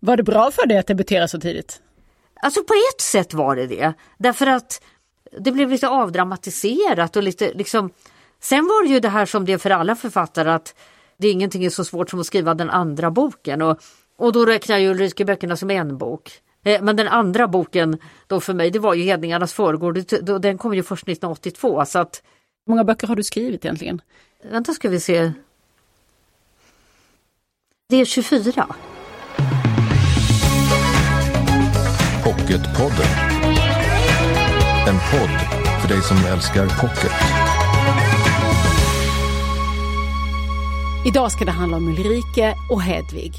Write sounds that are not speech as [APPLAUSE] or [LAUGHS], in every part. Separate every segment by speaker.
Speaker 1: Var det bra för dig att debutera så tidigt?
Speaker 2: Alltså på ett sätt var det det. Därför att det blev lite avdramatiserat och lite liksom Sen var det ju det här som det är för alla författare att det är ingenting är så svårt som att skriva den andra boken och, och då räknar jag Ulrike-böckerna som en bok. Eh, men den andra boken då för mig det var ju Hedningarnas förgård, den kom ju först 1982 så att
Speaker 1: Hur många böcker har du skrivit egentligen?
Speaker 2: Vänta ska vi se. Det är 24.
Speaker 3: Pocketpodden. En podd för dig som älskar pocket.
Speaker 1: Idag ska det handla om Ulrike och Hedvig.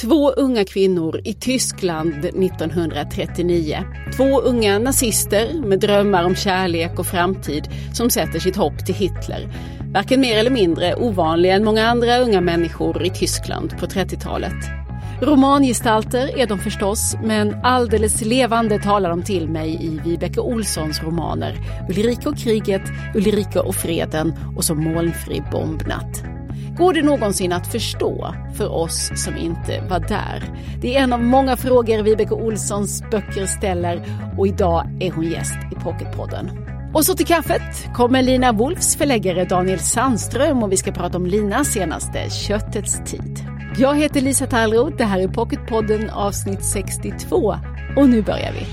Speaker 1: Två unga kvinnor i Tyskland 1939. Två unga nazister med drömmar om kärlek och framtid som sätter sitt hopp till Hitler. Varken mer eller mindre ovanliga än många andra unga människor i Tyskland på 30-talet. Romangestalter är de förstås, men alldeles levande talar de till mig i Vibeke Olssons romaner Ulrika och kriget, Ulrika och freden och så Molnfri bombnatt. Går det någonsin att förstå för oss som inte var där? Det är en av många frågor Vibeke Olssons böcker ställer och idag är hon gäst i Pocketpodden. Och så till kaffet kommer Lina Wolfs förläggare Daniel Sandström och vi ska prata om Linas senaste Köttets tid. Jag heter Lisa Tallroth, det här är Pocketpodden avsnitt 62 och nu börjar vi.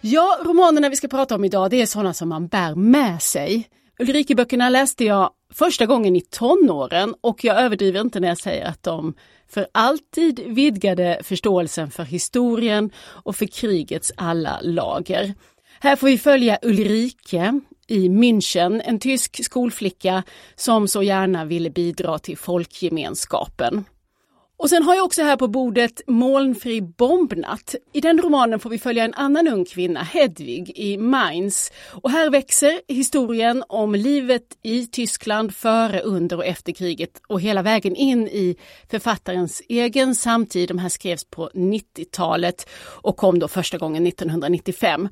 Speaker 1: Ja, romanerna vi ska prata om idag det är sådana som man bär med sig. Ulrikeböckerna läste jag första gången i tonåren och jag överdriver inte när jag säger att de för alltid vidgade förståelsen för historien och för krigets alla lager. Här får vi följa Ulrike i München, en tysk skolflicka som så gärna ville bidra till folkgemenskapen. Och sen har jag också här på bordet Molnfri bombnatt. I den romanen får vi följa en annan ung kvinna, Hedvig, i Mainz. Och här växer historien om livet i Tyskland före, under och efter kriget och hela vägen in i författarens egen samtid. De här skrevs på 90-talet och kom då första gången 1995.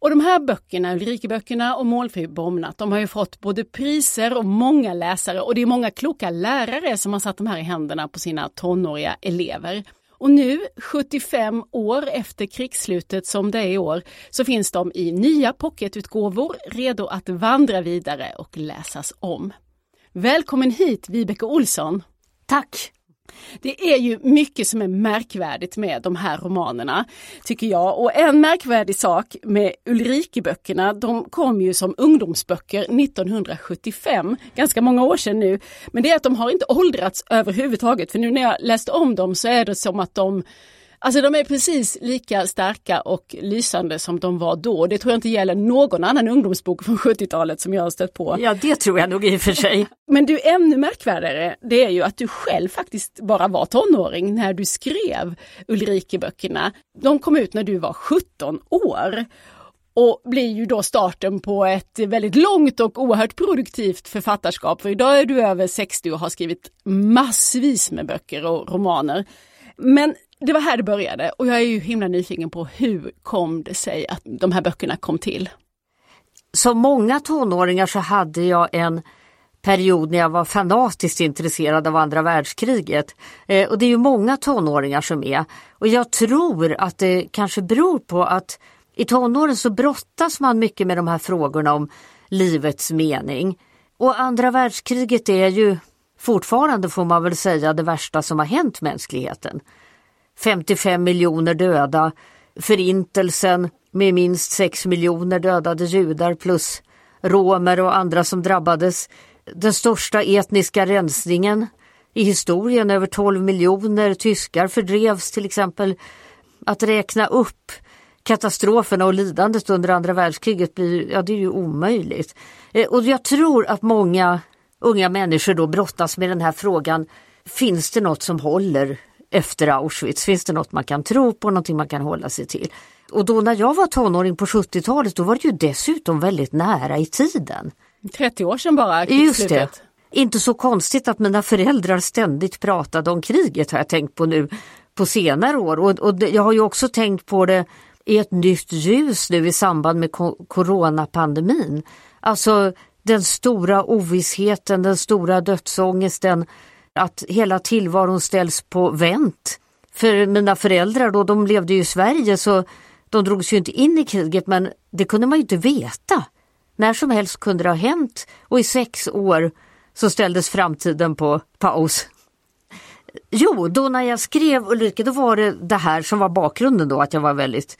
Speaker 1: Och de här böckerna, Ulrikeböckerna och Målfri bombnatt, de har ju fått både priser och många läsare och det är många kloka lärare som har satt de här i händerna på sina tonåriga elever. Och nu, 75 år efter krigsslutet som det är i år, så finns de i nya pocketutgåvor redo att vandra vidare och läsas om. Välkommen hit Vibeke Olsson!
Speaker 2: Tack!
Speaker 1: Det är ju mycket som är märkvärdigt med de här romanerna, tycker jag. Och en märkvärdig sak med Ulrikeböckerna, de kom ju som ungdomsböcker 1975, ganska många år sedan nu. Men det är att de har inte åldrats överhuvudtaget, för nu när jag läste om dem så är det som att de Alltså de är precis lika starka och lysande som de var då. Det tror jag inte gäller någon annan ungdomsbok från 70-talet som jag har stött på.
Speaker 2: Ja det tror jag nog i och för sig. [LAUGHS]
Speaker 1: Men du, ännu märkvärdigare, det är ju att du själv faktiskt bara var tonåring när du skrev Ulrike-böckerna. De kom ut när du var 17 år och blir ju då starten på ett väldigt långt och oerhört produktivt författarskap. För idag är du över 60 och har skrivit massvis med böcker och romaner. Men det var här det började och jag är ju himla nyfiken på hur kom det sig att de här böckerna kom till?
Speaker 2: Som många tonåringar så hade jag en period när jag var fanatiskt intresserad av andra världskriget. Eh, och det är ju många tonåringar som är. Och jag tror att det kanske beror på att i tonåren så brottas man mycket med de här frågorna om livets mening. Och andra världskriget är ju fortfarande får man väl säga det värsta som har hänt mänskligheten. 55 miljoner döda, förintelsen med minst 6 miljoner dödade judar plus romer och andra som drabbades. Den största etniska rensningen i historien, över 12 miljoner tyskar fördrevs till exempel. Att räkna upp katastroferna och lidandet under andra världskriget blir, ja det är ju omöjligt. Eh, och jag tror att många unga människor då brottas med den här frågan, finns det något som håller efter Auschwitz? Finns det något man kan tro på, någonting man kan hålla sig till? Och då när jag var tonåring på 70-talet då var det ju dessutom väldigt nära i tiden.
Speaker 1: 30 år sedan bara,
Speaker 2: Just det. Inte så konstigt att mina föräldrar ständigt pratade om kriget har jag tänkt på nu på senare år och, och jag har ju också tänkt på det i ett nytt ljus nu i samband med coronapandemin. Alltså den stora ovissheten, den stora dödsångesten, att hela tillvaron ställs på vänt. För mina föräldrar då, de levde ju i Sverige så de drogs ju inte in i kriget men det kunde man ju inte veta. När som helst kunde det ha hänt och i sex år så ställdes framtiden på paus. Jo, då när jag skrev Ulrika, då var det det här som var bakgrunden då, att jag var väldigt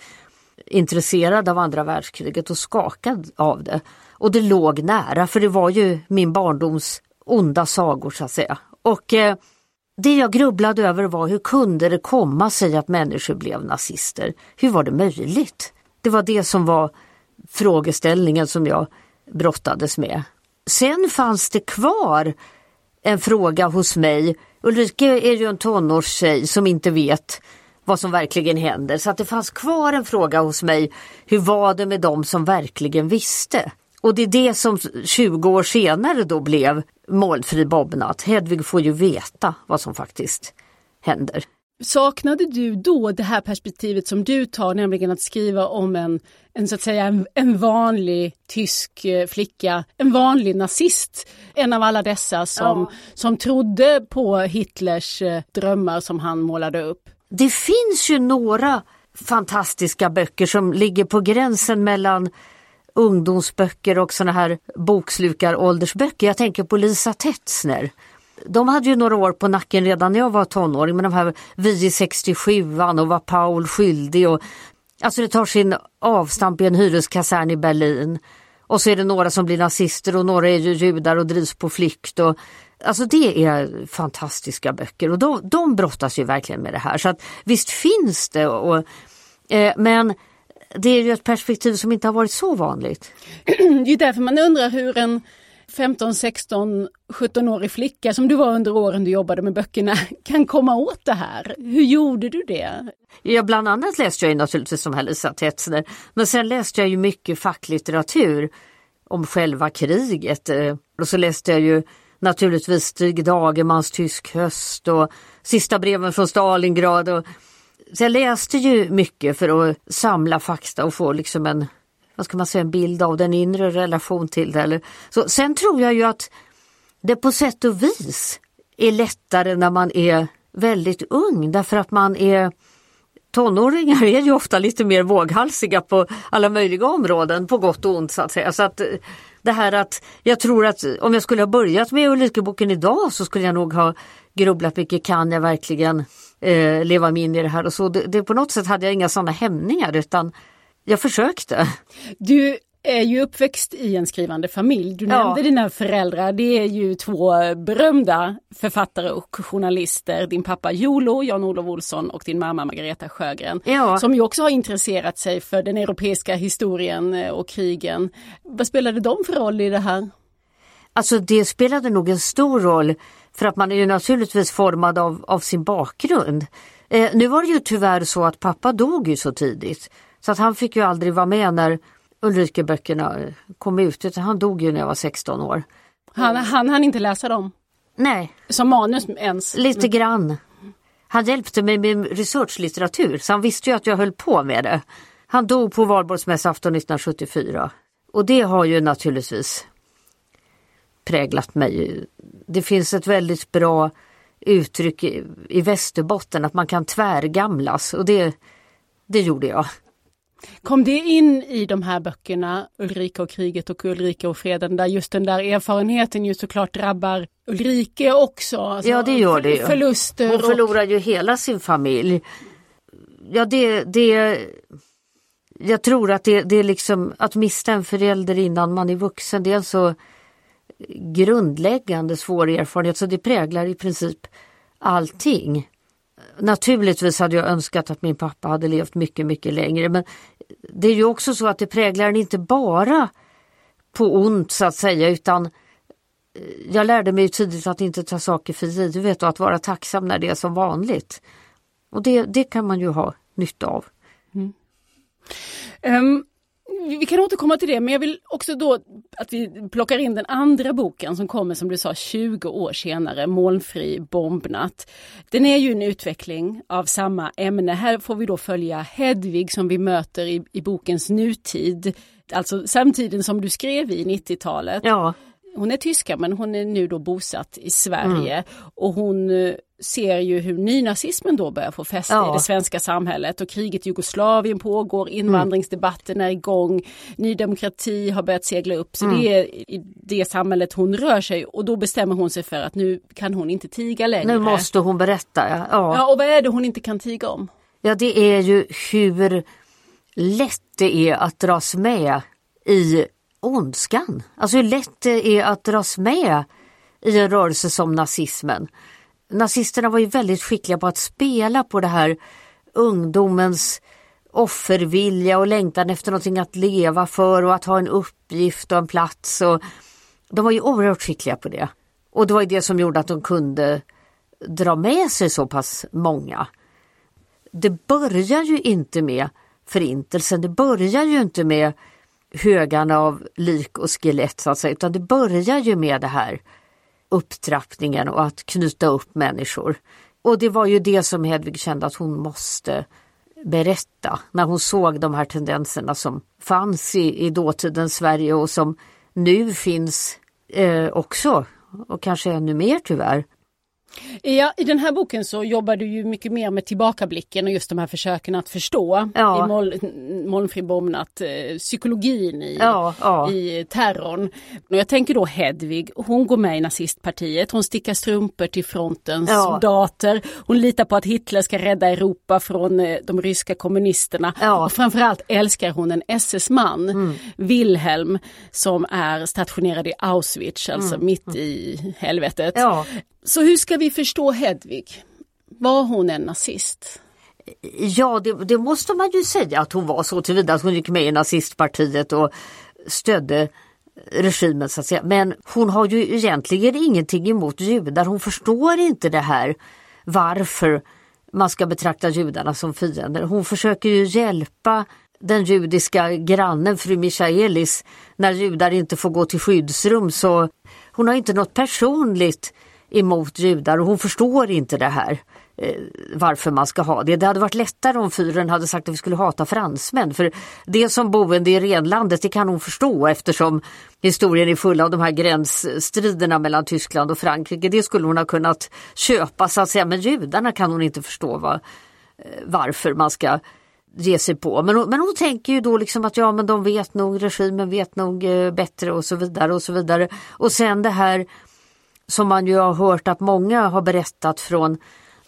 Speaker 2: intresserad av andra världskriget och skakad av det. Och det låg nära, för det var ju min barndoms onda sagor så att säga. Och eh, det jag grubblade över var hur kunde det komma sig att människor blev nazister? Hur var det möjligt? Det var det som var frågeställningen som jag brottades med. Sen fanns det kvar en fråga hos mig. Ulrika är ju en tonårstjej som inte vet vad som verkligen händer. Så att det fanns kvar en fråga hos mig. Hur var det med dem som verkligen visste? Och det är det som 20 år senare då blev Molnfri Bobnatt. Hedvig får ju veta vad som faktiskt händer.
Speaker 1: Saknade du då det här perspektivet som du tar, nämligen att skriva om en, en så att säga en, en, vanlig tysk eh, flicka, en vanlig nazist, en av alla dessa som, ja. som trodde på Hitlers eh, drömmar som han målade upp?
Speaker 2: Det finns ju några fantastiska böcker som ligger på gränsen mellan ungdomsböcker och såna här bokslukar-åldersböcker. Jag tänker på Lisa Tetzner. De hade ju några år på nacken redan när jag var tonåring med de här Vi i 67 och Var Paul skyldig och Alltså det tar sin avstamp i en hyreskasern i Berlin. Och så är det några som blir nazister och några är ju judar och drivs på flykt. Och, alltså det är fantastiska böcker och de, de brottas ju verkligen med det här. Så att visst finns det. Och, eh, men det är ju ett perspektiv som inte har varit så vanligt. [CLEARS THROAT]
Speaker 1: Det är därför man undrar hur en 15, 16, 17-årig flicka som du var under åren du jobbade med böckerna [LAUGHS] kan komma åt det här. Hur gjorde du det?
Speaker 2: Ja, bland annat läste jag ju naturligtvis som Lisa Tetzner, men sen läste jag ju mycket facklitteratur om själva kriget. Eh, och så läste jag ju naturligtvis Stig Dagermans Tysk höst och Sista breven från Stalingrad. Och så jag läste ju mycket för att samla fakta och få liksom en, vad ska man säga, en bild av den inre relation till det. Eller, så, sen tror jag ju att det på sätt och vis är lättare när man är väldigt ung därför att man är Tonåringar är ju ofta lite mer våghalsiga på alla möjliga områden, på gott och ont så att säga. Så att eh, det här att jag tror att om jag skulle ha börjat med Ulrikeboken idag så skulle jag nog ha grubblat mycket, kan jag verkligen eh, leva mig in i det här och så. Det, det, på något sätt hade jag inga sådana hämningar utan jag försökte.
Speaker 1: Du är ju uppväxt i en skrivande familj. Du ja. nämnde dina föräldrar, det är ju två berömda författare och journalister. Din pappa Jolo, Jan-Olof Olsson och din mamma Margareta Sjögren. Ja. Som ju också har intresserat sig för den europeiska historien eh, och krigen. Vad spelade de för roll i det här?
Speaker 2: Alltså det spelade nog en stor roll för att man är ju naturligtvis formad av, av sin bakgrund. Eh, nu var det ju tyvärr så att pappa dog ju så tidigt så att han fick ju aldrig vara med när Ulrikeböckerna kom ut utan han dog ju när jag var 16 år.
Speaker 1: Han han hann inte läsa dem?
Speaker 2: Nej.
Speaker 1: Som manus ens?
Speaker 2: Lite grann. Han hjälpte mig med researchlitteratur så han visste ju att jag höll på med det. Han dog på valborgsmässoafton 1974 och det har ju naturligtvis präglat mig. Det finns ett väldigt bra uttryck i, i Västerbotten att man kan tvärgamlas och det, det gjorde jag.
Speaker 1: Kom det in i de här böckerna, Ulrika och kriget och Ulrika och freden, där just den där erfarenheten ju såklart drabbar Ulrike också?
Speaker 2: Alltså ja det gör det ju.
Speaker 1: Förluster.
Speaker 2: Hon förlorar ju hela sin familj. Ja det, det jag tror att det, det är liksom att mista en förälder innan man är vuxen, det är en så grundläggande svår erfarenhet så det präglar i princip allting. Naturligtvis hade jag önskat att min pappa hade levt mycket, mycket längre men det är ju också så att det präglar en inte bara på ont så att säga utan eh, jag lärde mig tidigt att inte ta saker för givet och att vara tacksam när det är som vanligt. Och det, det kan man ju ha nytta av. Mm.
Speaker 1: Um, vi kan återkomma till det men jag vill också då att vi plockar in den andra boken som kommer som du sa 20 år senare, Molnfri bombnatt. Den är ju en utveckling av samma ämne. Här får vi då följa Hedvig som vi möter i, i bokens nutid. alltså samtiden som du skrev i 90-talet.
Speaker 2: Ja,
Speaker 1: hon är tyska men hon är nu då bosatt i Sverige
Speaker 2: Mm.
Speaker 1: och hon eh, ser ju hur nynazismen då börjar få fäste
Speaker 2: Ja.
Speaker 1: i det svenska samhället och kriget i Jugoslavien pågår, invandringsdebatten är igång, Ny Demokrati har börjat segla upp. Så
Speaker 2: Mm.
Speaker 1: det är i det samhället hon rör sig och då bestämmer hon sig för att nu kan hon inte tiga längre.
Speaker 2: nu måste hon berätta. Ja. Ja.
Speaker 1: Ja, och vad är det hon inte kan tiga om?
Speaker 2: Ja, det är ju hur lätt det är att dras med i ondskan. Alltså hur lätt det är att dras med i en rörelse som nazismen. Nazisterna var ju väldigt skickliga på att spela på det här ungdomens offervilja och längtan efter någonting att leva för och att ha en uppgift och en plats. Och de var ju oerhört skickliga på det. Och det var ju det som gjorde att de kunde dra med sig så pass många det börjar ju inte med förintelsen, det börjar ju inte med högarna av lik och skelett så att säga, utan det börjar ju med det här upptrappningen och att knyta upp människor. Och det var ju det som Hedvig kände att hon måste berätta när hon såg de här tendenserna som fanns i, i dåtidens Sverige och som nu finns eh, också och kanske ännu mer tyvärr.
Speaker 1: Ja, I den här boken så jobbar du ju mycket mer med tillbakablicken och just de här försöken att förstå
Speaker 2: Ja.
Speaker 1: i Mol Molnfrid Bomnat, eh, psykologin i,
Speaker 2: Ja, ja.
Speaker 1: i terrorn. Och jag tänker då Hedvig, hon går med i nazistpartiet, hon stickar strumpor till frontens
Speaker 2: Ja.
Speaker 1: soldater, hon litar på att Hitler ska rädda Europa från eh, de ryska kommunisterna.
Speaker 2: Mm.
Speaker 1: och framförallt älskar hon en SS-man, Wilhelm, som är stationerad i Auschwitz, alltså mitt i helvetet. Så hur ska vi förstå Hedvig? Var hon en nazist?
Speaker 2: Ja, det, det måste man ju säga att hon var så tillvida att hon gick med i nazistpartiet och stödde regimen så att säga. Men hon har ju egentligen ingenting emot judar. Hon förstår inte det här varför man ska betrakta judarna som fiender. Hon försöker ju hjälpa den judiska grannen fru Michaelis när judar inte får gå till skyddsrum så hon har inte något personligt emot judar och hon förstår inte det här eh, varför man ska ha det. Det hade varit lättare om fyren hade sagt att vi skulle hata fransmän för det som boende i renlandet det kan hon förstå eftersom historien är full av de här gränsstriderna mellan Tyskland och Frankrike. Det skulle hon ha kunnat köpa så att säga men judarna kan hon inte förstå vad, eh, varför man ska ge sig på. Men hon, men hon tänker ju då liksom att ja men de vet nog, regimen vet nog eh, bättre och så vidare och så vidare. Och sen det här som man ju har hört att många har berättat från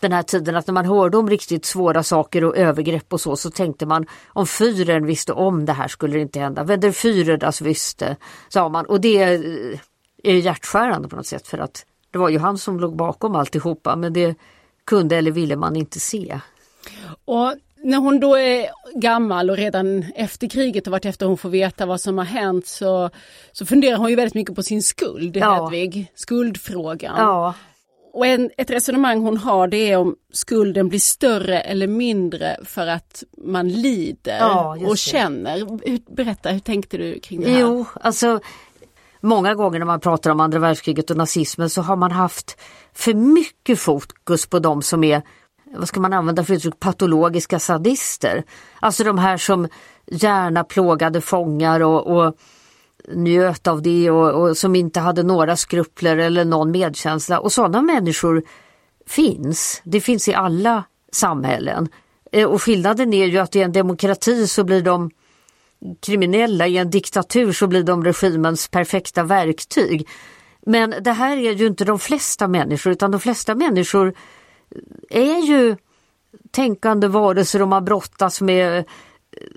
Speaker 2: den här tiden att när man hörde om riktigt svåra saker och övergrepp och så så tänkte man om fyren visste om det här skulle det inte hända. Wenn der Führer das sa man. Och det eh, är är hjärtskärande på något sätt för att det var ju han som låg bakom alltihopa men det kunde eller ville man inte se.
Speaker 1: Och när hon då är gammal och redan efter kriget och efter hon får veta vad som har hänt så, så funderar hon ju väldigt mycket på sin skuld,
Speaker 2: Ja.
Speaker 1: Hedvig. Skuldfrågan.
Speaker 2: Ja,
Speaker 1: Och en, ett resonemang hon har det är om skulden blir större eller mindre för att man lider
Speaker 2: Ja,
Speaker 1: och känner. Berätta, hur tänkte du kring det här?
Speaker 2: Jo, alltså många gånger när man pratar om andra världskriget och nazismen så har man haft för mycket fokus på de som är, vad ska man använda för uttryck, patologiska sadister. Alltså de här som gärna plågade fångar och, och njöt av det och, och som inte hade några skrupler eller någon medkänsla. Och sådana människor finns. Det finns i alla samhällen. Eh, och skillnaden är ju att i en demokrati så blir de kriminella, i en diktatur så blir de regimens perfekta verktyg. Men det här är ju inte de flesta människor utan de flesta människor är ju tänkande varelser och man brottas med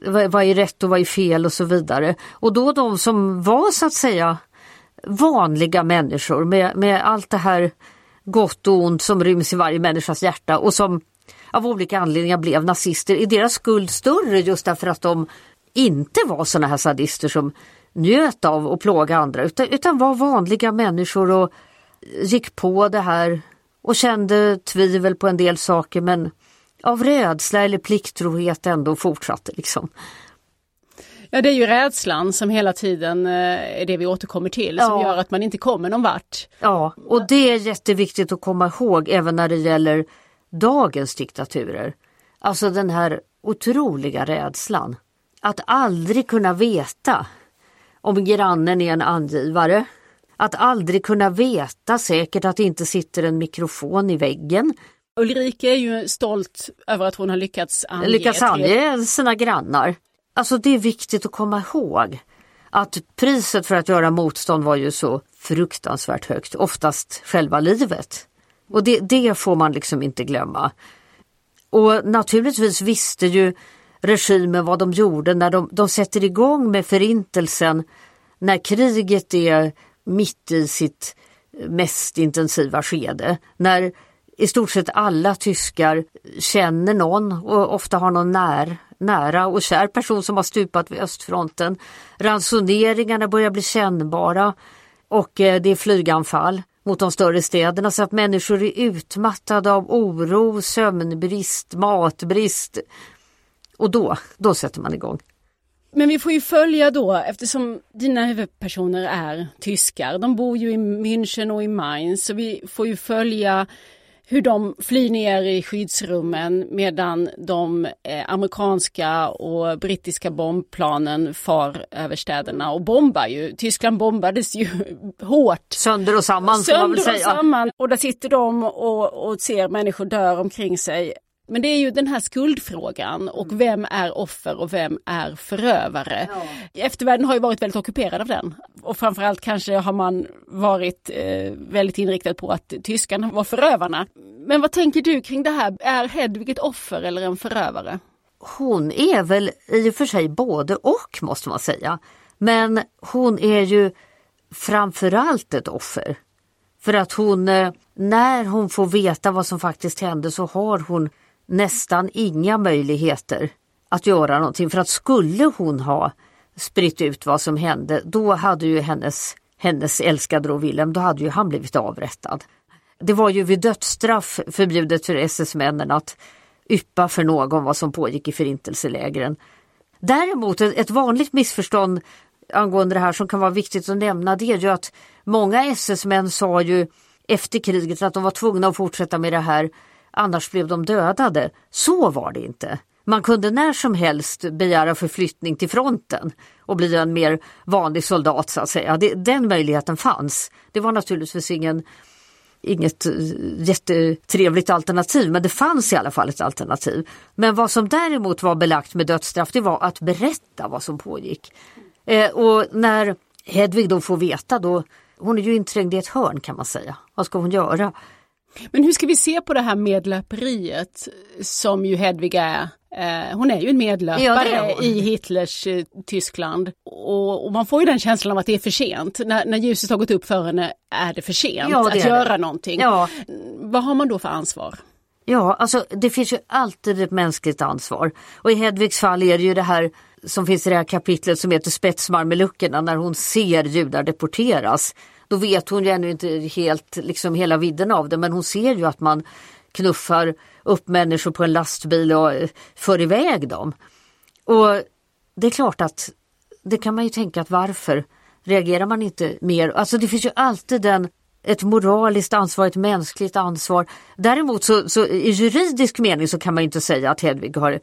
Speaker 2: vad är rätt och vad är fel och så vidare. Och då de som var så att säga vanliga människor med, med allt det här gott och ont som ryms i varje människas hjärta och som av olika anledningar blev nazister. Är deras skuld större just därför att de inte var sådana här sadister som njöt av att plåga andra utan, utan var vanliga människor och gick på det här och kände tvivel på en del saker men av rädsla eller plikttrohet ändå fortsatte liksom.
Speaker 1: Ja, det är ju rädslan som hela tiden eh, är det vi återkommer till som
Speaker 2: Ja.
Speaker 1: gör att man inte kommer någon vart.
Speaker 2: Ja, och det är jätteviktigt att komma ihåg även när det gäller dagens diktaturer. Alltså den här otroliga rädslan att aldrig kunna veta om grannen är en angivare. Att aldrig kunna veta säkert att det inte sitter en mikrofon i väggen.
Speaker 1: Ulrika är ju stolt över att hon har lyckats ange,
Speaker 2: lyckats ange sina grannar. Alltså det är viktigt att komma ihåg att priset för att göra motstånd var ju så fruktansvärt högt, oftast själva livet. Och det, det får man liksom inte glömma. Och naturligtvis visste ju regimen vad de gjorde när de, de sätter igång med förintelsen när kriget är mitt i sitt mest intensiva skede. När i stort sett alla tyskar känner någon och ofta har någon när, nära och kär person som har stupat vid östfronten. Ransoneringarna börjar bli kännbara och eh, det är flyganfall mot de större städerna så att människor är utmattade av oro, sömnbrist, matbrist. Och då, då sätter man igång.
Speaker 1: Men vi får ju följa då, eftersom dina huvudpersoner är tyskar, de bor ju i München och i Mainz, så vi får ju följa hur de flyr ner i skyddsrummen medan de eh, amerikanska och brittiska bombplanen far över städerna och bombar ju. Tyskland bombades ju [LAUGHS] hårt.
Speaker 2: Sönder och samman
Speaker 1: Sönder och samman. Och där sitter de och, och ser människor dö omkring sig. Men det är ju den här skuldfrågan och mm. vem är offer och vem är förövare. Ja. Eftervärlden har ju varit väldigt ockuperad av den. Och framförallt kanske har man varit eh, väldigt inriktad på att tyskarna var förövarna. Men vad tänker du kring det här? Är Hedvig ett offer eller en förövare?
Speaker 2: Hon är väl i och för sig både och måste man säga. Men hon är ju framförallt ett offer. För att hon, eh, när hon får veta vad som faktiskt hände så har hon nästan inga möjligheter att göra någonting. För att skulle hon ha spritt ut vad som hände, då hade ju hennes, hennes älskade då Wilhelm, då hade ju han blivit avrättad. Det var ju vid dödsstraff förbjudet för SS-männen att yppa för någon vad som pågick i förintelselägren. Däremot ett vanligt missförstånd angående det här som kan vara viktigt att nämna det är ju att många SS-män sa ju efter kriget att de var tvungna att fortsätta med det här annars blev de dödade. Så var det inte. Man kunde när som helst begära förflyttning till fronten och bli en mer vanlig soldat så att säga. Det, den möjligheten fanns. Det var naturligtvis ingen, inget eh, jättetrevligt alternativ men det fanns i alla fall ett alternativ. Men vad som däremot var belagt med dödsstraff det var att berätta vad som pågick. Eh, och när Hedvig då får veta då, hon är ju inträngd i ett hörn kan man säga. Vad ska hon göra?
Speaker 1: Men hur ska vi se på det här medlöperiet som ju Hedvig är? Eh, hon är ju en medlöpare ja, i Hitlers eh, Tyskland. Och, och, man får ju den känslan av att det är för sent. När, när ljuset har gått upp för henne är det för sent ja, det att göra det. någonting. Ja. Vad har man då för ansvar?
Speaker 2: Ja, alltså det finns ju alltid ett mänskligt ansvar. Och i Hedvigs fall är det ju det här som finns i det här kapitlet som heter Spetsmarmeluckerna när hon ser judar deporteras. Då vet hon ju ännu inte helt liksom hela vidden av det men hon ser ju att man knuffar upp människor på en lastbil och eh, för iväg dem. Och det är klart att det kan man ju tänka att varför reagerar man inte mer? Alltså det finns ju alltid den ett moraliskt ansvar, ett mänskligt ansvar. Däremot så, så i juridisk mening så kan man inte säga att Hedvig har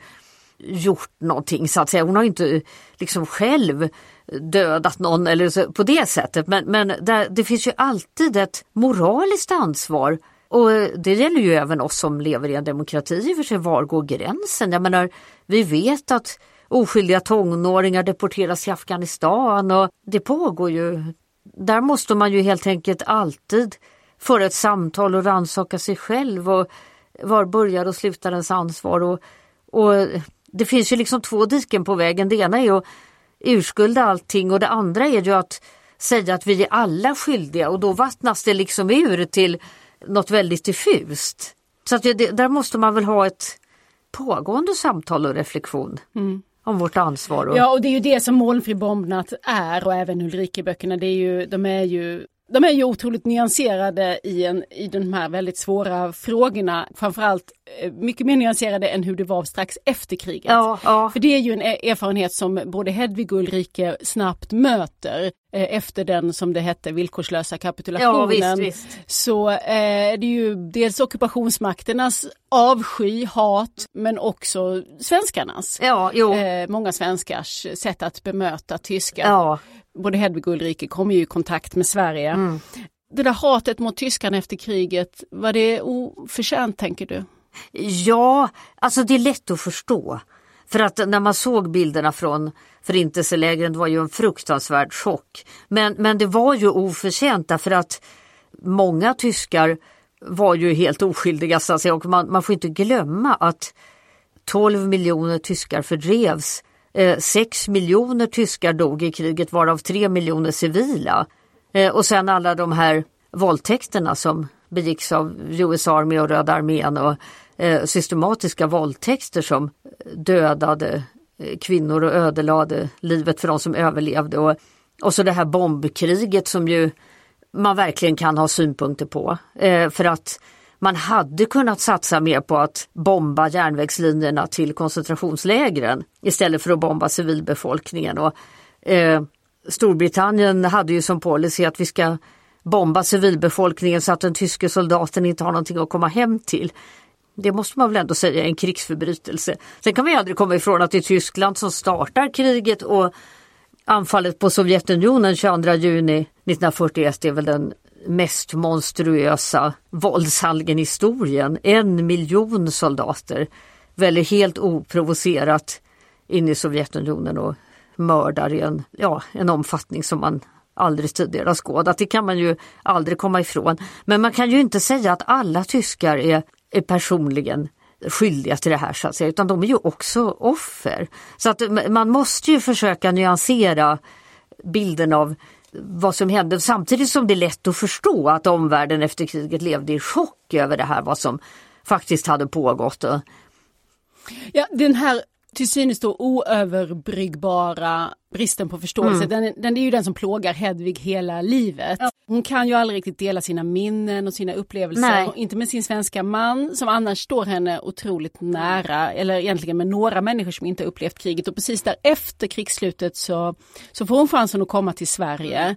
Speaker 2: gjort någonting så att säga. Hon har inte liksom själv dödat någon eller så, på det sättet. Men, men där, det finns ju alltid ett moraliskt ansvar och det gäller ju även oss som lever i en demokrati i och för sig. Var går gränsen? Jag menar, vi vet att oskyldiga tonåringar deporteras till Afghanistan och det pågår ju. Där måste man ju helt enkelt alltid föra ett samtal och rannsaka sig själv och var börjar och slutar ens ansvar. Och, och det finns ju liksom två diken på vägen. Det ena är att urskulda allting och det andra är ju att säga att vi är alla skyldiga och då vattnas det liksom ur till något väldigt diffust. Så att det, där måste man väl ha ett pågående samtal och reflektion. Mm om vårt ansvar.
Speaker 1: Och... Ja och det är ju det som Molnfri bombnatt är och även Ulrikeböckerna. Det är ju, de är ju de är ju otroligt nyanserade i, en, i de här väldigt svåra frågorna. Framförallt eh, mycket mer nyanserade än hur det var strax efter kriget.
Speaker 2: Ja, ja.
Speaker 1: För det är ju en e- erfarenhet som både Hedvig och Ulrike snabbt möter eh, efter den som det hette villkorslösa kapitulationen.
Speaker 2: Ja, visst, visst.
Speaker 1: Så eh, det är ju dels ockupationsmakternas avsky, hat men också svenskarnas.
Speaker 2: Ja.
Speaker 1: Eh, många svenskars sätt att bemöta tyskar
Speaker 2: Ja,
Speaker 1: både Hedvig och Ulrike kommer ju i kontakt med Sverige.
Speaker 2: Mm.
Speaker 1: Det där hatet mot tyskarna efter kriget, var det oförtjänt tänker du?
Speaker 2: Ja, alltså det är lätt att förstå. För att när man såg bilderna från förintelselägren, det var ju en fruktansvärd chock. Men, men det var ju oförtjänt därför att många tyskar var ju helt oskyldiga så att säga. och man, man får inte glömma att 12 miljoner tyskar fördrevs. Eh, 6 miljoner tyskar dog i kriget varav 3 miljoner civila. Eh, och sen alla de här våldtäkterna som begicks av US Army och Röda armén och eh, systematiska våldtäkter som dödade eh, kvinnor och ödelade livet för de som överlevde. Och, och så det här bombkriget som ju man verkligen kan ha synpunkter på. Eh, för att man hade kunnat satsa mer på att bomba järnvägslinjerna till koncentrationslägren istället för att bomba civilbefolkningen. Och, eh, Storbritannien hade ju som policy att vi ska bomba civilbefolkningen så att den tyske soldaten inte har någonting att komma hem till. Det måste man väl ändå säga är en krigsförbrytelse. Sen kan vi aldrig komma ifrån att det är Tyskland som startar kriget och anfallet på Sovjetunionen 22 juni 1941 är väl den mest monstruösa våldshandlingen i historien. En miljon soldater väljer helt oprovocerat in i Sovjetunionen och mördar i en, ja, en omfattning som man aldrig tidigare har skådat. Det kan man ju aldrig komma ifrån. Men man kan ju inte säga att alla tyskar är, är personligen skyldiga till det här så att säga, utan de är ju också offer. Så att man måste ju försöka nyansera bilden av vad som hände samtidigt som det är lätt att förstå att omvärlden efter kriget levde i chock över det här, vad som faktiskt hade pågått.
Speaker 1: Ja, den här till synes då oöverbryggbara bristen på förståelse,
Speaker 2: Mm.
Speaker 1: den, den är ju den som plågar Hedvig hela livet. Hon kan ju aldrig riktigt dela sina minnen och sina upplevelser,
Speaker 2: Nej.
Speaker 1: inte med sin svenska man som annars står henne otroligt nära, eller egentligen med några människor som inte upplevt kriget och precis där efter krigsslutet så, så får hon chansen att komma till Sverige.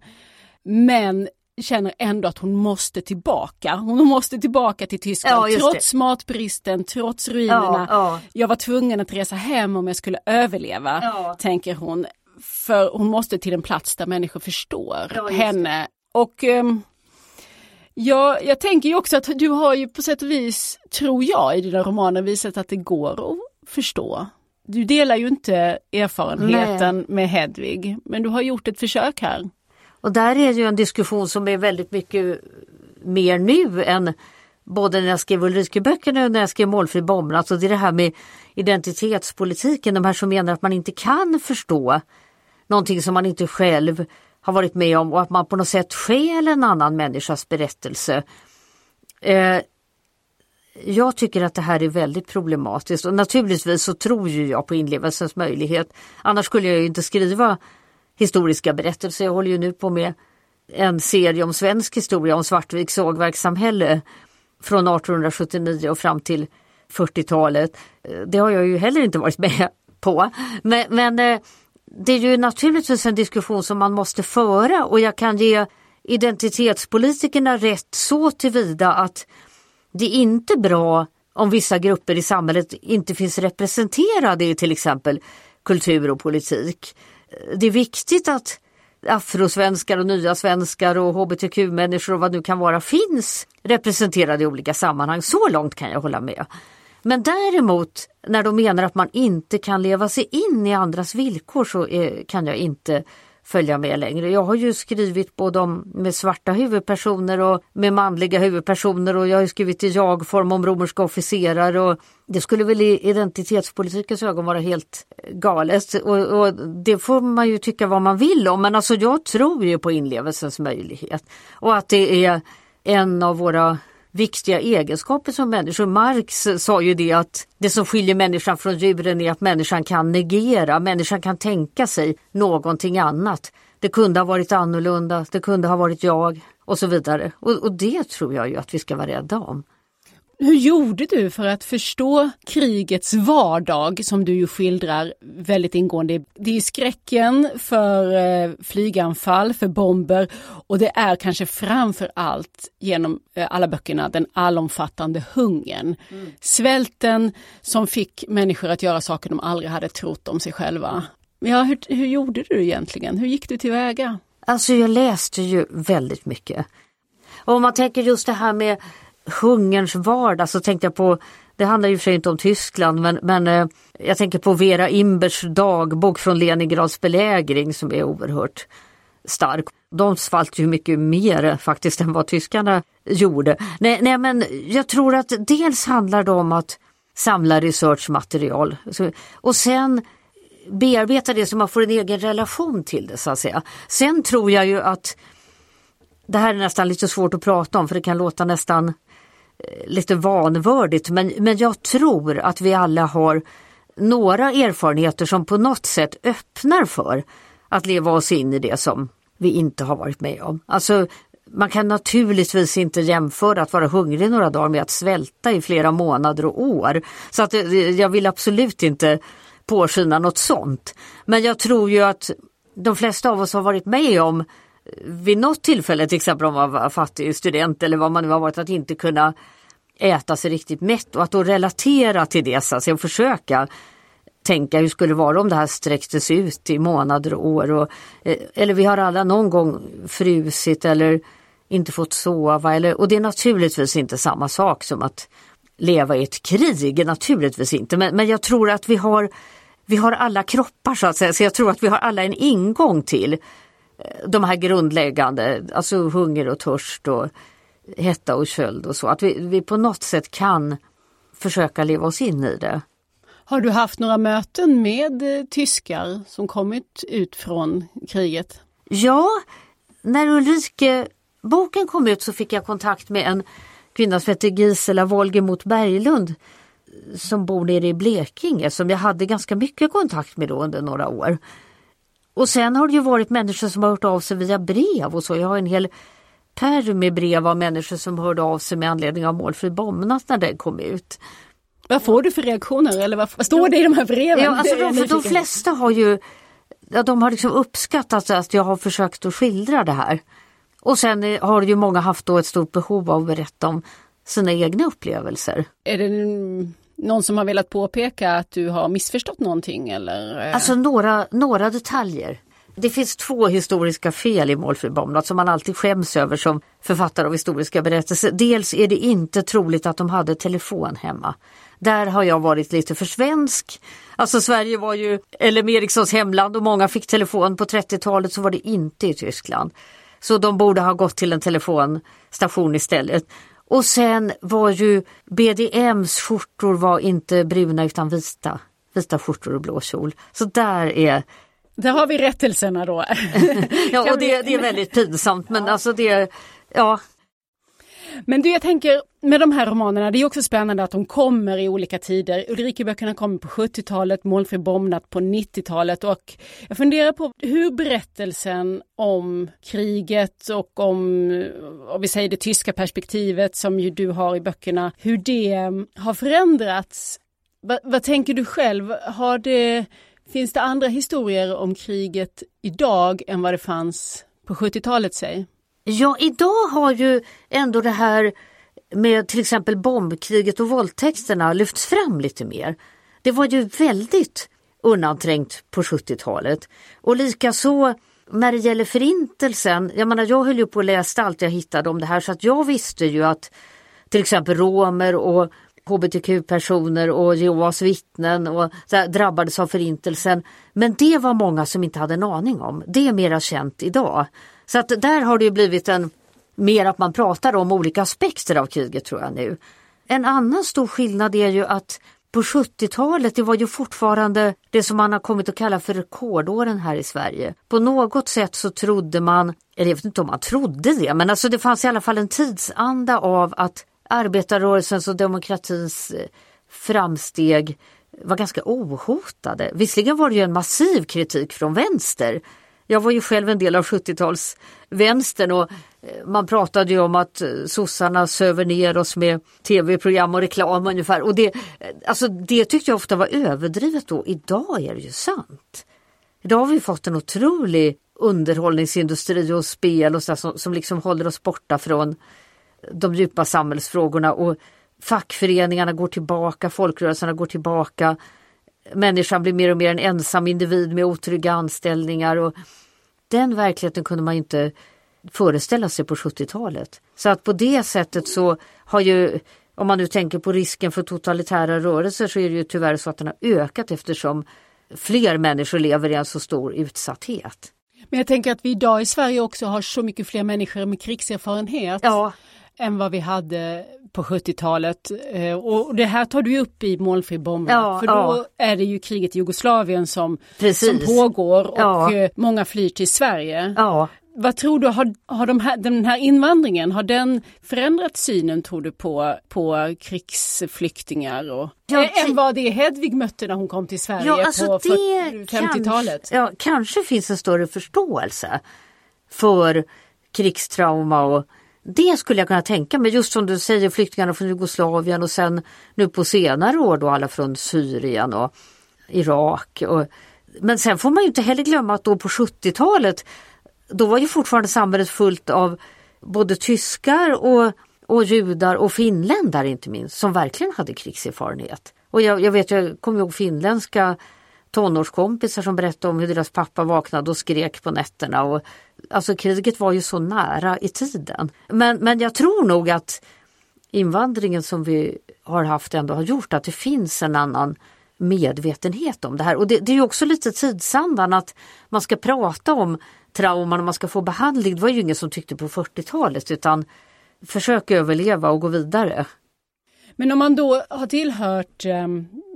Speaker 1: Men känner ändå att hon måste tillbaka. Hon måste tillbaka till Tyskland
Speaker 2: Ja, just det.
Speaker 1: trots matbristen, trots ruinerna.
Speaker 2: Ja, ja.
Speaker 1: Jag var tvungen att resa hem om jag skulle överleva, tänker hon. För hon måste till en plats där människor förstår
Speaker 2: just det.
Speaker 1: henne. Och ehm, ja, jag tänker ju också att du har ju på sätt och vis, tror jag, i dina romaner visat att det går att förstå. Du delar ju inte erfarenheten med Hedvig, men du har gjort ett försök här.
Speaker 2: Och där är ju en diskussion som är väldigt mycket mer nu än både när jag skrev Ulrikeböckerna och när jag skrev Målfri bomb. Alltså det är det här med identitetspolitiken, de här som menar att man inte kan förstå någonting som man inte själv har varit med om och att man på något sätt stjäl en annan människas berättelse. Eh, jag tycker att det här är väldigt problematiskt och naturligtvis så tror ju jag på inlevelsens möjlighet. Annars skulle jag ju inte skriva historiska berättelser. Jag håller ju nu på med en serie om svensk historia om Svartviks sågverkssamhälle från 1879 och fram till 40-talet. Eh, det har jag ju heller inte varit med på. Men, men eh, det är ju naturligtvis en diskussion som man måste föra och jag kan ge identitetspolitikerna rätt så tillvida att det är inte bra om vissa grupper i samhället inte finns representerade i till exempel kultur och politik. Eh, det är viktigt att afrosvenskar och nya svenskar och hbtq-människor och vad det nu kan vara finns representerade i olika sammanhang. Så långt kan jag hålla med. Men däremot när de menar att man inte kan leva sig in i andras villkor så är, kan jag inte följa med längre. Jag har ju skrivit både om med svarta huvudpersoner och med manliga huvudpersoner och jag har ju skrivit i jag-form om romerska officerare och det skulle väl i identitetspolitikens ögon vara helt galet och, och det får man ju tycka vad man vill om men alltså jag tror ju på inlevelsens möjlighet och att det är en av våra viktiga egenskaper som människor. Marx sa ju det att det som skiljer människan från djuren är att människan kan negera, människan kan tänka sig någonting annat. Det kunde ha varit annorlunda, det kunde ha varit jag och så vidare. Och, och det tror jag ju att vi ska vara rädda om.
Speaker 1: Hur gjorde du för att förstå krigets vardag som du ju skildrar väldigt ingående? Det är skräcken för eh, flyganfall, för bomber och det är kanske framför allt genom eh, alla böckerna den allomfattande hungern. Mm. Svälten som fick människor att göra saker de aldrig hade trott om sig själva. Ja, hur, hur gjorde du egentligen? Hur gick du tillväga?
Speaker 2: Alltså jag läste ju väldigt mycket. Och om man tänker just det här med hungerns vardag så tänkte jag på, det handlar ju för sig inte om Tyskland men, men eh, jag tänker på Vera Imbers dagbok från Leningrads belägring som är oerhört stark. De svalt ju mycket mer faktiskt än vad tyskarna gjorde. Nej, nej men jag tror att dels handlar det om att samla researchmaterial och sen bearbeta det så man får en egen relation till det så att säga. Sen tror jag ju att det här är nästan lite svårt att prata om för det kan låta nästan Eh, lite vanvördigt men, men jag tror att vi alla har några erfarenheter som på något sätt öppnar för att leva oss in i det som vi inte har varit med om. Alltså man kan naturligtvis inte jämföra att vara hungrig några dagar med att svälta i flera månader och år. Så att eh, jag vill absolut inte påskina något sånt. Men jag tror ju att de flesta av oss har varit med om vid något tillfälle, till exempel om man var fattig student eller vad man nu har varit, att inte kunna äta sig riktigt mätt och att då relatera till det så att försöka tänka hur skulle det vara om det här sträcktes ut i månader och år. Och, eh, eller vi har alla någon gång frusit eller inte fått sova. Eller, och det är naturligtvis inte samma sak som att leva i ett krig, naturligtvis inte. Men, men jag tror att vi har, vi har alla kroppar så att säga, så jag tror att vi har alla en ingång till de här grundläggande, alltså hunger och törst och hetta och köld och så. Att vi, vi på något sätt kan försöka leva oss in i det.
Speaker 1: Har du haft några möten med eh, tyskar som kommit ut från kriget?
Speaker 2: Ja, när Ulrike boken kom ut så fick jag kontakt med en kvinna som heter Gisela Wolgemot Berglund som bor nere i Blekinge som jag hade ganska mycket kontakt med då under några år. Och sen har det ju varit människor som har hört av sig via brev och så. Jag har en hel pärm med brev av människor som hörde av sig med anledning av Målfri Bomnat när den kom ut.
Speaker 1: Vad får du för reaktioner eller vad, vad står det i de här breven?
Speaker 2: Ja, alltså de, de flesta har ju ja, de har liksom uppskattat att jag har försökt att skildra det här. Och sen har ju många haft då ett stort behov av att berätta om sina egna upplevelser.
Speaker 1: Är det någon som har velat påpeka att du har missförstått någonting eller? Eh?
Speaker 2: Alltså några, några detaljer. Det finns två historiska fel i Målfri Bomnat som man alltid skäms över som författare av historiska berättelser. Dels är det inte troligt att de hade telefon hemma. Där har jag varit lite för svensk. Alltså Sverige var ju LM Ericssons hemland och många fick telefon. På 30-talet så var det inte i Tyskland. Så de borde ha gått till en telefonstation istället. Och sen var ju BDMs skjortor var inte bruna utan vita. Vita skjortor och blå kjol. Så där är
Speaker 1: där har vi rättelserna då. [LAUGHS]
Speaker 2: ja och det, det, är väldigt pinsamt men ja. alltså det, ja
Speaker 1: men du, jag tänker med de här romanerna, det är också spännande att de kommer i olika tider. Ulrikeböckerna kommer på 70-talet, Målfri bombnatt på 90-talet och jag funderar på hur berättelsen om kriget och om, om vi säger det tyska perspektivet som ju du har i böckerna, hur det mm, har förändrats. Va, vad tänker du själv? Har det, finns det andra historier om kriget idag än vad det fanns på 70-talet, säg?
Speaker 2: Ja, idag har ju ändå det här med till exempel bombkriget och våldtäkterna lyfts fram lite mer. Det var ju väldigt undanträngt på 70-talet. Och likaså när det gäller förintelsen, jag menar jag höll ju på att läsa allt jag hittade om det här så att jag visste ju att till exempel romer och hbtq-personer och Jehovas vittnen och här, drabbades av förintelsen. Men det var många som inte hade en aning om. Det är mera känt idag. Så att där har det blivit en mer att man pratar om olika aspekter av kriget tror jag nu. En annan stor skillnad är ju att på 70-talet, det var ju fortfarande det som man har kommit att kalla för rekordåren här i Sverige. På något sätt så trodde man, eller jag vet inte om man trodde det, men alltså det fanns i alla fall en tidsanda av att arbetarrörelsens och demokratins eh, framsteg var ganska ohotade. Visserligen var det ju en massiv kritik från vänster jag var ju själv en del av 70-talsvänstern och eh, Man pratade ju om att eh, sossarna söver ner oss med tv-program och reklam ungefär. Och det, eh, alltså det tyckte jag ofta var överdrivet då. Idag är det ju sant. Idag har vi fått en otrolig underhållningsindustri och spel och så som, som liksom håller oss borta från de djupa samhällsfrågorna och fackföreningarna går tillbaka, folkrörelserna går tillbaka. Människan blir mer och mer en ensam individ med otrygga anställningar och den verkligheten kunde man inte föreställa sig på 70-talet. Så att på det sättet så har ju, om man nu tänker på risken för totalitära rörelser så är det ju tyvärr så att den har ökat eftersom fler människor lever i en så stor utsatthet.
Speaker 1: Men jag tänker att vi idag i Sverige också har så mycket fler människor med krigserfarenhet
Speaker 2: ja.
Speaker 1: Än vad vi hade på 70-talet. Eh, och det här tar du upp i Målfri bomb.
Speaker 2: Ja,
Speaker 1: för då
Speaker 2: ja.
Speaker 1: är det ju kriget i Jugoslavien som,
Speaker 2: Precis.
Speaker 1: som pågår och
Speaker 2: Ja.
Speaker 1: eh, många flyr till Sverige. Vad tror du, har, har de här, den här invandringen, har den förändrat synen tror du på, på krigsflyktingar? Och,
Speaker 2: Ja,
Speaker 1: Ä- än vad det Hedvig mötte när hon kom till Sverige
Speaker 2: ja alltså
Speaker 1: på
Speaker 2: det
Speaker 1: 40 50-talet?
Speaker 2: kanske, ja, kanske finns en större förståelse för krigstrauma och det skulle jag kunna tänka mig, just som du säger flyktingarna från Jugoslavien och sen nu på senare år då alla från Syrien och Irak. Och, men sen får man ju inte heller glömma att då på 70-talet då var ju fortfarande samhället fullt av både tyskar och, och judar och finländare inte minst som verkligen hade krigserfarenhet. Och jag, jag vet, jag kommer ihåg finländska tonårskompisar som berättade om hur deras pappa vaknade och skrek på nätterna. Och, alltså kriget var ju så nära i tiden. Men, men jag tror nog att invandringen som vi har haft ändå har gjort att det finns en annan medvetenhet om det här. Och det, det är ju också lite tidsandan att man ska prata om trauman och man ska få behandling. Det var ju ingen som tyckte på 40-talet utan försök överleva och gå vidare.
Speaker 1: Men om man då har tillhört eh,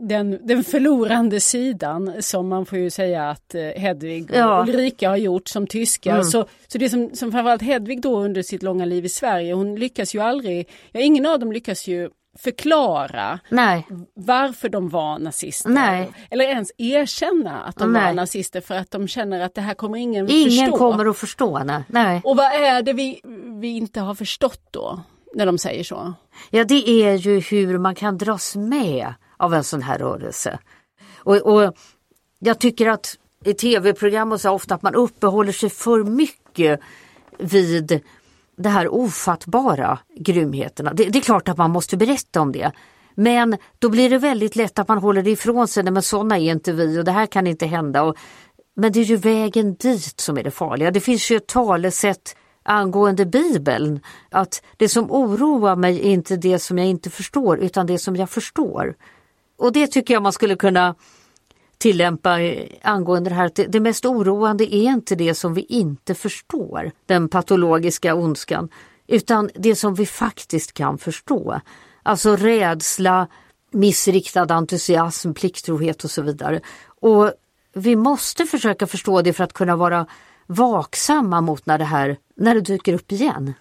Speaker 1: den, den förlorande sidan som man får ju säga att eh, Hedvig och
Speaker 2: Ja.
Speaker 1: Ulrika har gjort som tyskar.
Speaker 2: Mm.
Speaker 1: Så, så det som, som framförallt Hedvig då under sitt långa liv i Sverige, hon lyckas ju aldrig, ja ingen av dem lyckas ju förklara
Speaker 2: Nej,
Speaker 1: varför de var nazister.
Speaker 2: Nej.
Speaker 1: Eller ens erkänna att de
Speaker 2: Nej.
Speaker 1: var nazister för att de känner att det här kommer ingen,
Speaker 2: ingen
Speaker 1: förstå.
Speaker 2: kommer att förstå. Nej.
Speaker 1: Och vad är det vi, vi inte har förstått då? När de säger så.
Speaker 2: Ja, det är ju hur man kan dras med av en sån här rörelse. Och, och jag tycker att i tv-program och så ofta att man uppehåller sig för mycket vid det här ofattbara grymheterna. Det, det är klart att man måste berätta om det. Men då blir det väldigt lätt att man håller det ifrån sig. Nej, men sådana är inte vi och det här kan inte hända. Och, men det är ju vägen dit som är det farliga. Det finns ju ett talesätt angående Bibeln att det som oroar mig är inte det som jag inte förstår utan det som jag förstår. Och det tycker jag man skulle kunna tillämpa angående det här. att Det, det mest oroande är inte det som vi inte förstår, den patologiska ondskan, utan det som vi faktiskt kan förstå. Alltså rädsla, missriktad entusiasm, plikttrohet och så vidare. Och vi måste försöka förstå det för att kunna vara vaksamma mot när det här när det dyker upp igen.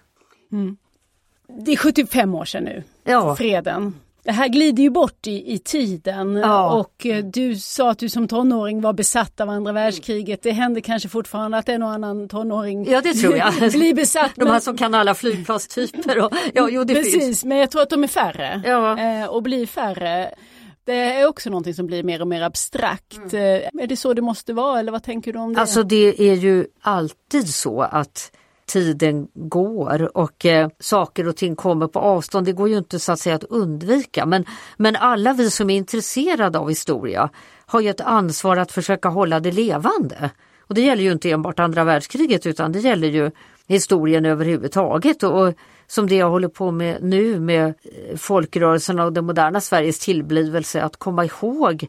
Speaker 1: Det är 75 år sedan nu,
Speaker 2: Ja.
Speaker 1: freden. Det här glider ju bort i, i tiden
Speaker 2: Ja.
Speaker 1: och eh, du sa att du som tonåring var besatt av andra världskriget. Det händer kanske fortfarande att en och annan tonåring
Speaker 2: Ja, det tror jag. [LAUGHS]
Speaker 1: blir besatt.
Speaker 2: De här
Speaker 1: men-
Speaker 2: som kan alla flygplanstyper. Och, ja, jo, det
Speaker 1: Precis,
Speaker 2: finns.
Speaker 1: men jag tror att de är färre
Speaker 2: Ja.
Speaker 1: eh, och blir färre. Det är också någonting som blir mer och mer abstrakt. Eh, är det så det måste vara eller vad tänker du om det?
Speaker 2: Mm. Alltså det är ju alltid så att tiden går och eh, saker och ting kommer på avstånd. Det går ju inte så att säga att undvika men, men alla vi som är intresserade av historia har ju ett ansvar att försöka hålla det levande. Och det gäller ju inte enbart andra världskriget utan det gäller ju historien överhuvudtaget. Och som det jag håller på med nu med eh, folkrörelserna och det moderna Sveriges tillblivelse att komma ihåg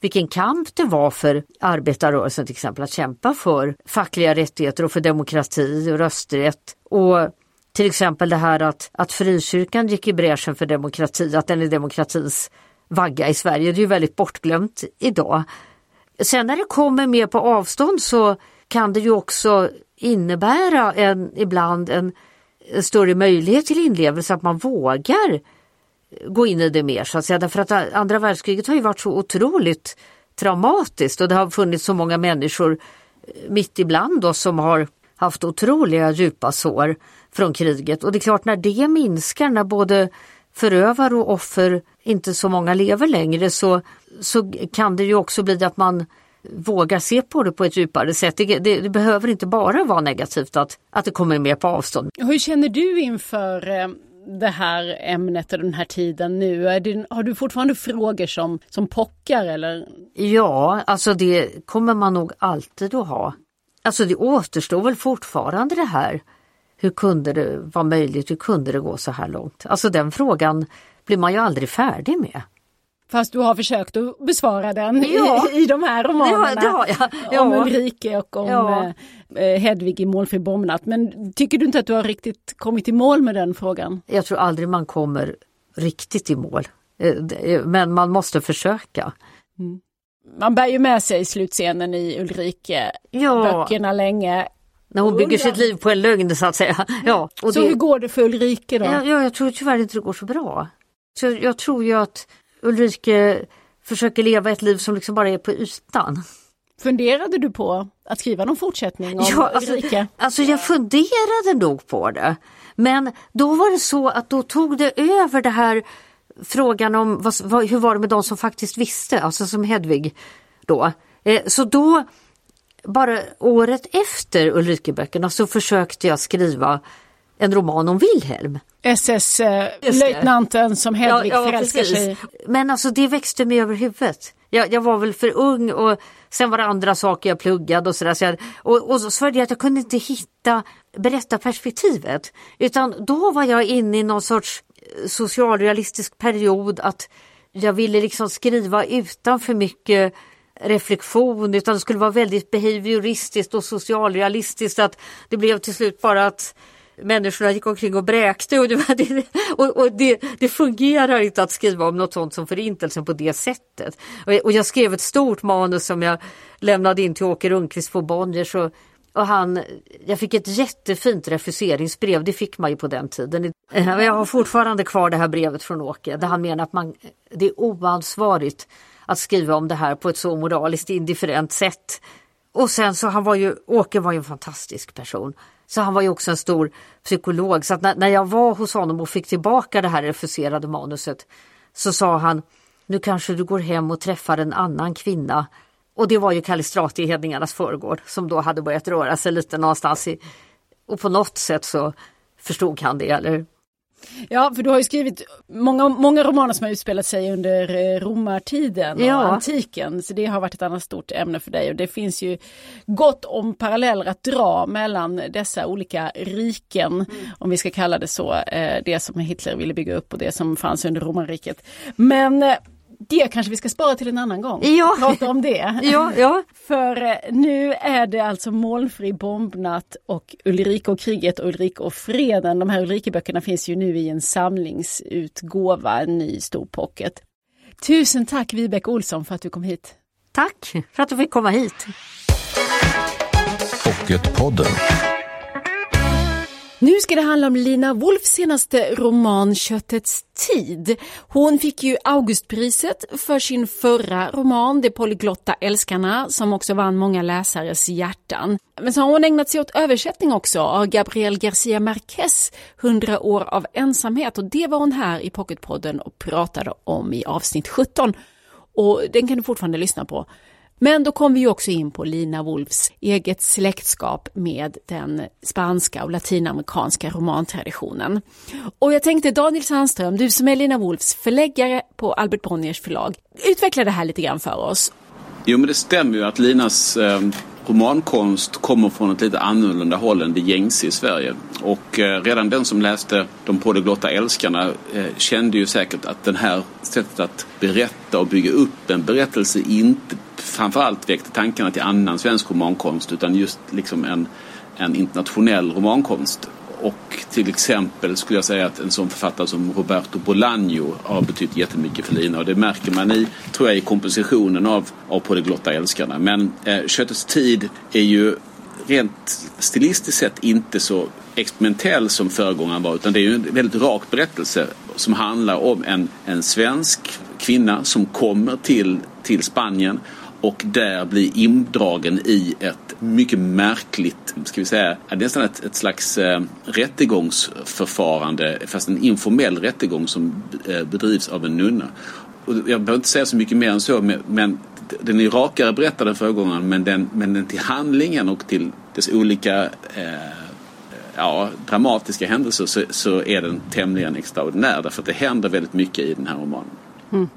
Speaker 2: vilken kamp det var för arbetarrörelsen till exempel att kämpa för fackliga rättigheter och för demokrati och rösträtt. Och till exempel det här att, att frikyrkan gick i bräschen för demokrati, att den är demokratins vagga i Sverige, det är ju väldigt bortglömt idag. Sen när det kommer mer på avstånd så kan det ju också innebära en, ibland en större möjlighet till inlevelse, att man vågar gå in i det mer så att säga. Därför att andra världskriget har ju varit så otroligt traumatiskt och det har funnits så många människor eh, mitt ibland oss som har haft otroliga djupa sår från kriget och det är klart när det minskar, när både förövare och offer inte så många lever längre så, så kan det ju också bli att man vågar se på det på ett djupare sätt. Det, det, det, behöver inte bara vara negativt att, att det kommer mer på avstånd.
Speaker 1: Hur känner du inför eh, det här ämnet och den här tiden nu? Det, har du fortfarande frågor som, som pockar eller?
Speaker 2: Ja, alltså det kommer man nog alltid att ha. Alltså det återstår väl fortfarande det här. Hur kunde det vara möjligt? Hur kunde det gå så här långt? Alltså den frågan blir man ju aldrig färdig med.
Speaker 1: Fast du har försökt att besvara den ja. i, [LAUGHS] i de här romanerna.
Speaker 2: Det har, det har
Speaker 1: ja. Om Ulrike och om ja. Eh, eh, Hedvig i Målfri bombnatt. Men tycker du inte att du har riktigt kommit i mål med den frågan?
Speaker 2: Jag tror aldrig man kommer riktigt i mål. Eh, men man måste försöka. Mm.
Speaker 1: Man bär ju med sig slutscenen i Ulrike, ja. böckerna länge.
Speaker 2: När hon bygger sitt liv på en lögn så att säga. Ja,
Speaker 1: och så det... hur går det för Ulrike då?
Speaker 2: Ja, ja, jag tror tyvärr inte det går så bra. Så jag, jag tror ju att Ulrike försöker leva ett liv som liksom bara är på ytan.
Speaker 1: Funderade du på att skriva någon fortsättning om ja,
Speaker 2: alltså,
Speaker 1: Ulrike?
Speaker 2: Alltså jag funderade nog på det. Men då var det så att då tog det över det här frågan om vad, vad, hur var det med de som faktiskt visste, alltså som Hedvig då. Eh, så då, bara året efter Ulrikeböckerna så försökte jag skriva en roman om Wilhelm.
Speaker 1: SS-löjtnanten som Hedvig ja, ja, förälskar sig
Speaker 2: Men alltså det växte mig över huvudet. Jag, jag, var väl för ung och sen var det andra saker jag pluggade och sådär. Så och, och så var det att jag kunde inte hitta berättarperspektivet. Utan då var jag inne i någon sorts socialrealistisk period att jag ville liksom skriva utan för mycket reflektion utan det skulle vara väldigt behavioristiskt och socialrealistiskt att det blev till slut bara att människorna gick omkring och bräkte och, det, och, och det, det, fungerar inte att skriva om något sånt som förintelsen på det sättet. Och, och jag skrev ett stort manus som jag lämnade in till Åke Rundqvist på Bonniers och, och han, jag fick ett jättefint refuseringsbrev, det fick man ju på den tiden. Eh, jag har fortfarande kvar det här brevet från Åke där han menar att man, det är oansvarigt att skriva om det här på ett så moraliskt indifferent sätt. Och sen så han var ju, Åke var ju en fantastisk person. Så han var ju också en stor psykolog. Så när, när jag var hos honom och fick tillbaka det här refuserade manuset så sa han nu kanske du går hem och träffar en annan kvinna. Och det var ju Kallistrati i Hedningarnas förgård som då hade börjat röra sig lite någonstans i, och på något sätt så förstod han det. Eller
Speaker 1: Ja, för du har ju skrivit många, många romaner som har utspelat sig under eh, romartiden och ja. antiken. Så det har varit ett annat stort ämne för dig och det finns ju gott om paralleller att dra mellan dessa olika riken, mm. om vi ska kalla det så, eh, det som Hitler ville bygga upp och det som fanns under romarriket. Men eh, det kanske vi ska spara till en annan gång.
Speaker 2: Ja.
Speaker 1: Prata om det. [LAUGHS]
Speaker 2: Ja, ja.
Speaker 1: För eh, nu är det alltså Molnfri bombnatt och Ulrika och kriget och Ulrika och freden. De här Ulrikeböckerna finns ju nu i en samlingsutgåva, en ny stor pocket. Tusen tack Vibeke Olsson för att du kom hit.
Speaker 2: Tack för att du fick komma hit.
Speaker 3: Pocketpodden.
Speaker 1: Nu ska det handla om Lina Wolfs senaste roman Köttets tid. Hon fick ju Augustpriset för sin förra roman De polyglotta älskarna som också vann många läsares hjärtan. Men så har hon ägnat sig åt översättning också av Gabriel Garcia Marquez 100 år av ensamhet och det var hon här i Pocketpodden och pratade om i avsnitt 17. Och den kan du fortfarande lyssna på. Men då kom vi också in på Lina Wolfs eget släktskap med den spanska och latinamerikanska romantraditionen. Och jag tänkte Daniel Sandström, du som är Lina Wolfs förläggare på Albert Bonniers förlag, utveckla det här lite grann för oss.
Speaker 4: Jo men det stämmer ju att Linas eh, romankonst kommer från ett lite annorlunda håll än det gängse i Sverige. Och eh, redan den som läste De polyglotta älskarna eh, kände ju säkert att det här sättet att berätta och bygga upp en berättelse inte framförallt väckte tankarna till annan svensk romankonst utan just liksom en, en internationell romankonst. Och till exempel skulle jag säga att en sån författare som Roberto Bolaño har betytt jättemycket för Lina och det märker man i, tror jag, i kompositionen av, av Polyglotta älskarna. Men eh, Köttets tid är ju rent stilistiskt sett inte så experimentell som föregångaren var utan det är ju en väldigt rak berättelse som handlar om en, en svensk kvinna som kommer till, till Spanien och där bli indragen i ett mycket märkligt, ska vi säga, nästan ett, ett slags eh, rättegångsförfarande, fast en informell rättegång som eh, bedrivs av en nunna. Och jag behöver inte säga så mycket mer än så, men, den är rakare berättad än föregångaren, men den, men den till handlingen och till dess olika eh, ja, dramatiska händelser så, så är den tämligen extraordinär därför att det händer väldigt mycket i den här romanen. Mm.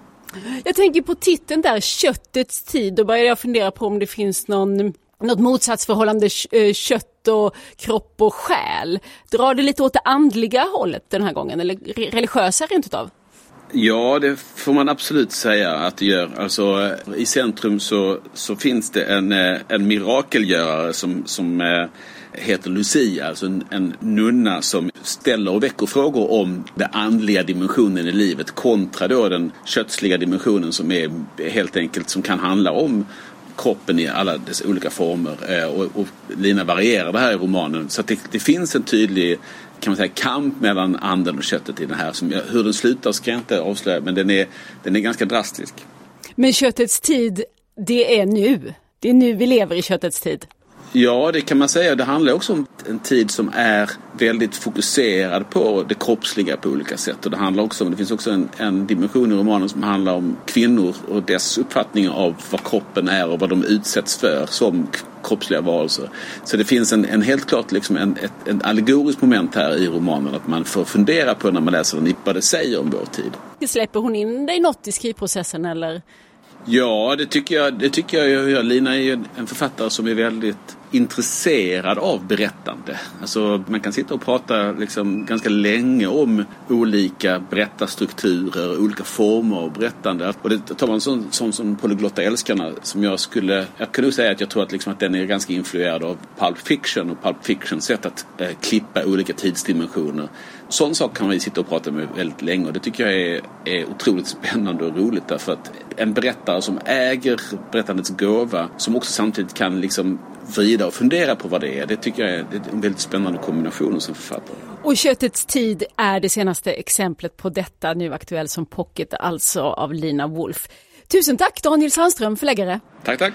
Speaker 1: Jag tänker på titeln där, Köttets tid. Då börjar jag fundera på om det finns någon, något motsatsförhållande eh, kött och kropp och själ. Drar det lite åt det andliga hållet den här gången eller religiösa rent utav?
Speaker 4: Ja, det får man absolut säga att det gör. Alltså, I centrum så, så finns det en, eh, en mirakelgörare som, som eh, heter Lucia, alltså en, en nunna som ställer och väcker frågor om den andliga dimensionen i livet kontra då den kötsliga dimensionen som är helt enkelt som kan handla om kroppen i alla dess olika former. Eh, och, och Lina varierar det här i romanen. Så det, det, finns en tydlig kan man säga, kamp mellan anden och köttet i den här. Som, hur den slutar ska jag inte avslöja men den är, den är ganska drastisk.
Speaker 1: Men köttets tid, det är nu. Det är nu vi lever i köttets tid.
Speaker 4: Ja, det kan man säga. Det handlar också om en tid som är väldigt fokuserad på det kroppsliga på olika sätt. Och det handlar också om, det finns också en, en dimension i romanen som handlar om kvinnor och dess uppfattning av vad kroppen är och vad de utsätts för som kroppsliga varelser. Så det finns en, en helt klart liksom en, ett, en allegorisk moment här i romanen att man får fundera på när man läser den vad det säger om vår tid.
Speaker 1: Släpper hon in dig något i skrivprocessen eller?
Speaker 4: Ja, det tycker jag. Det tycker jag. Lina är ju en författare som är väldigt intresserad av berättande. Alltså, man kan sitta och prata liksom ganska länge om olika berättarstrukturer, olika former av berättande. Och det tar man sån, sån som Polyglotta älskarna som jag skulle... Jag kan nog säga att jag tror att, liksom att den är ganska influerad av Pulp Fiction och Pulp Fictions sätt att eh, klippa olika tidsdimensioner. Sån sak kan vi sitta och prata med väldigt länge och det tycker jag är, är otroligt spännande och roligt därför att en berättare som äger berättandets gåva som också samtidigt kan liksom vrida och fundera på vad det är. Det tycker jag är en väldigt spännande kombination som författare.
Speaker 1: Och Köttets tid är det senaste exemplet på detta, nu aktuell som pocket, alltså av Lina Wolf. Tusen tack Daniel Sandström, förläggare.
Speaker 4: Tack, tack.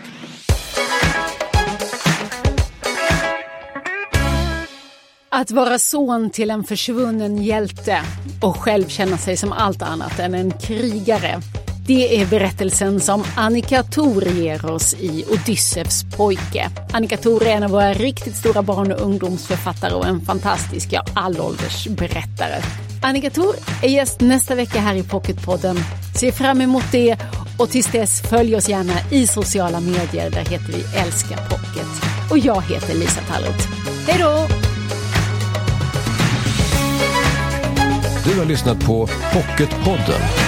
Speaker 1: Att vara son till en försvunnen hjälte och själv känna sig som allt annat än en krigare det är berättelsen som Annika Thor ger oss i Odysseus pojke. Annika Thor är en av våra riktigt stora barn och ungdomsförfattare och en fantastisk, ja allålders berättare. Annika Thor är gäst nästa vecka här i Pocketpodden. Se fram emot det och tills dess följ oss gärna i sociala medier. Där heter vi Älska Pocket. Och jag heter Lisa Tallroth. Hej då!
Speaker 3: Du har lyssnat på Pocketpodden.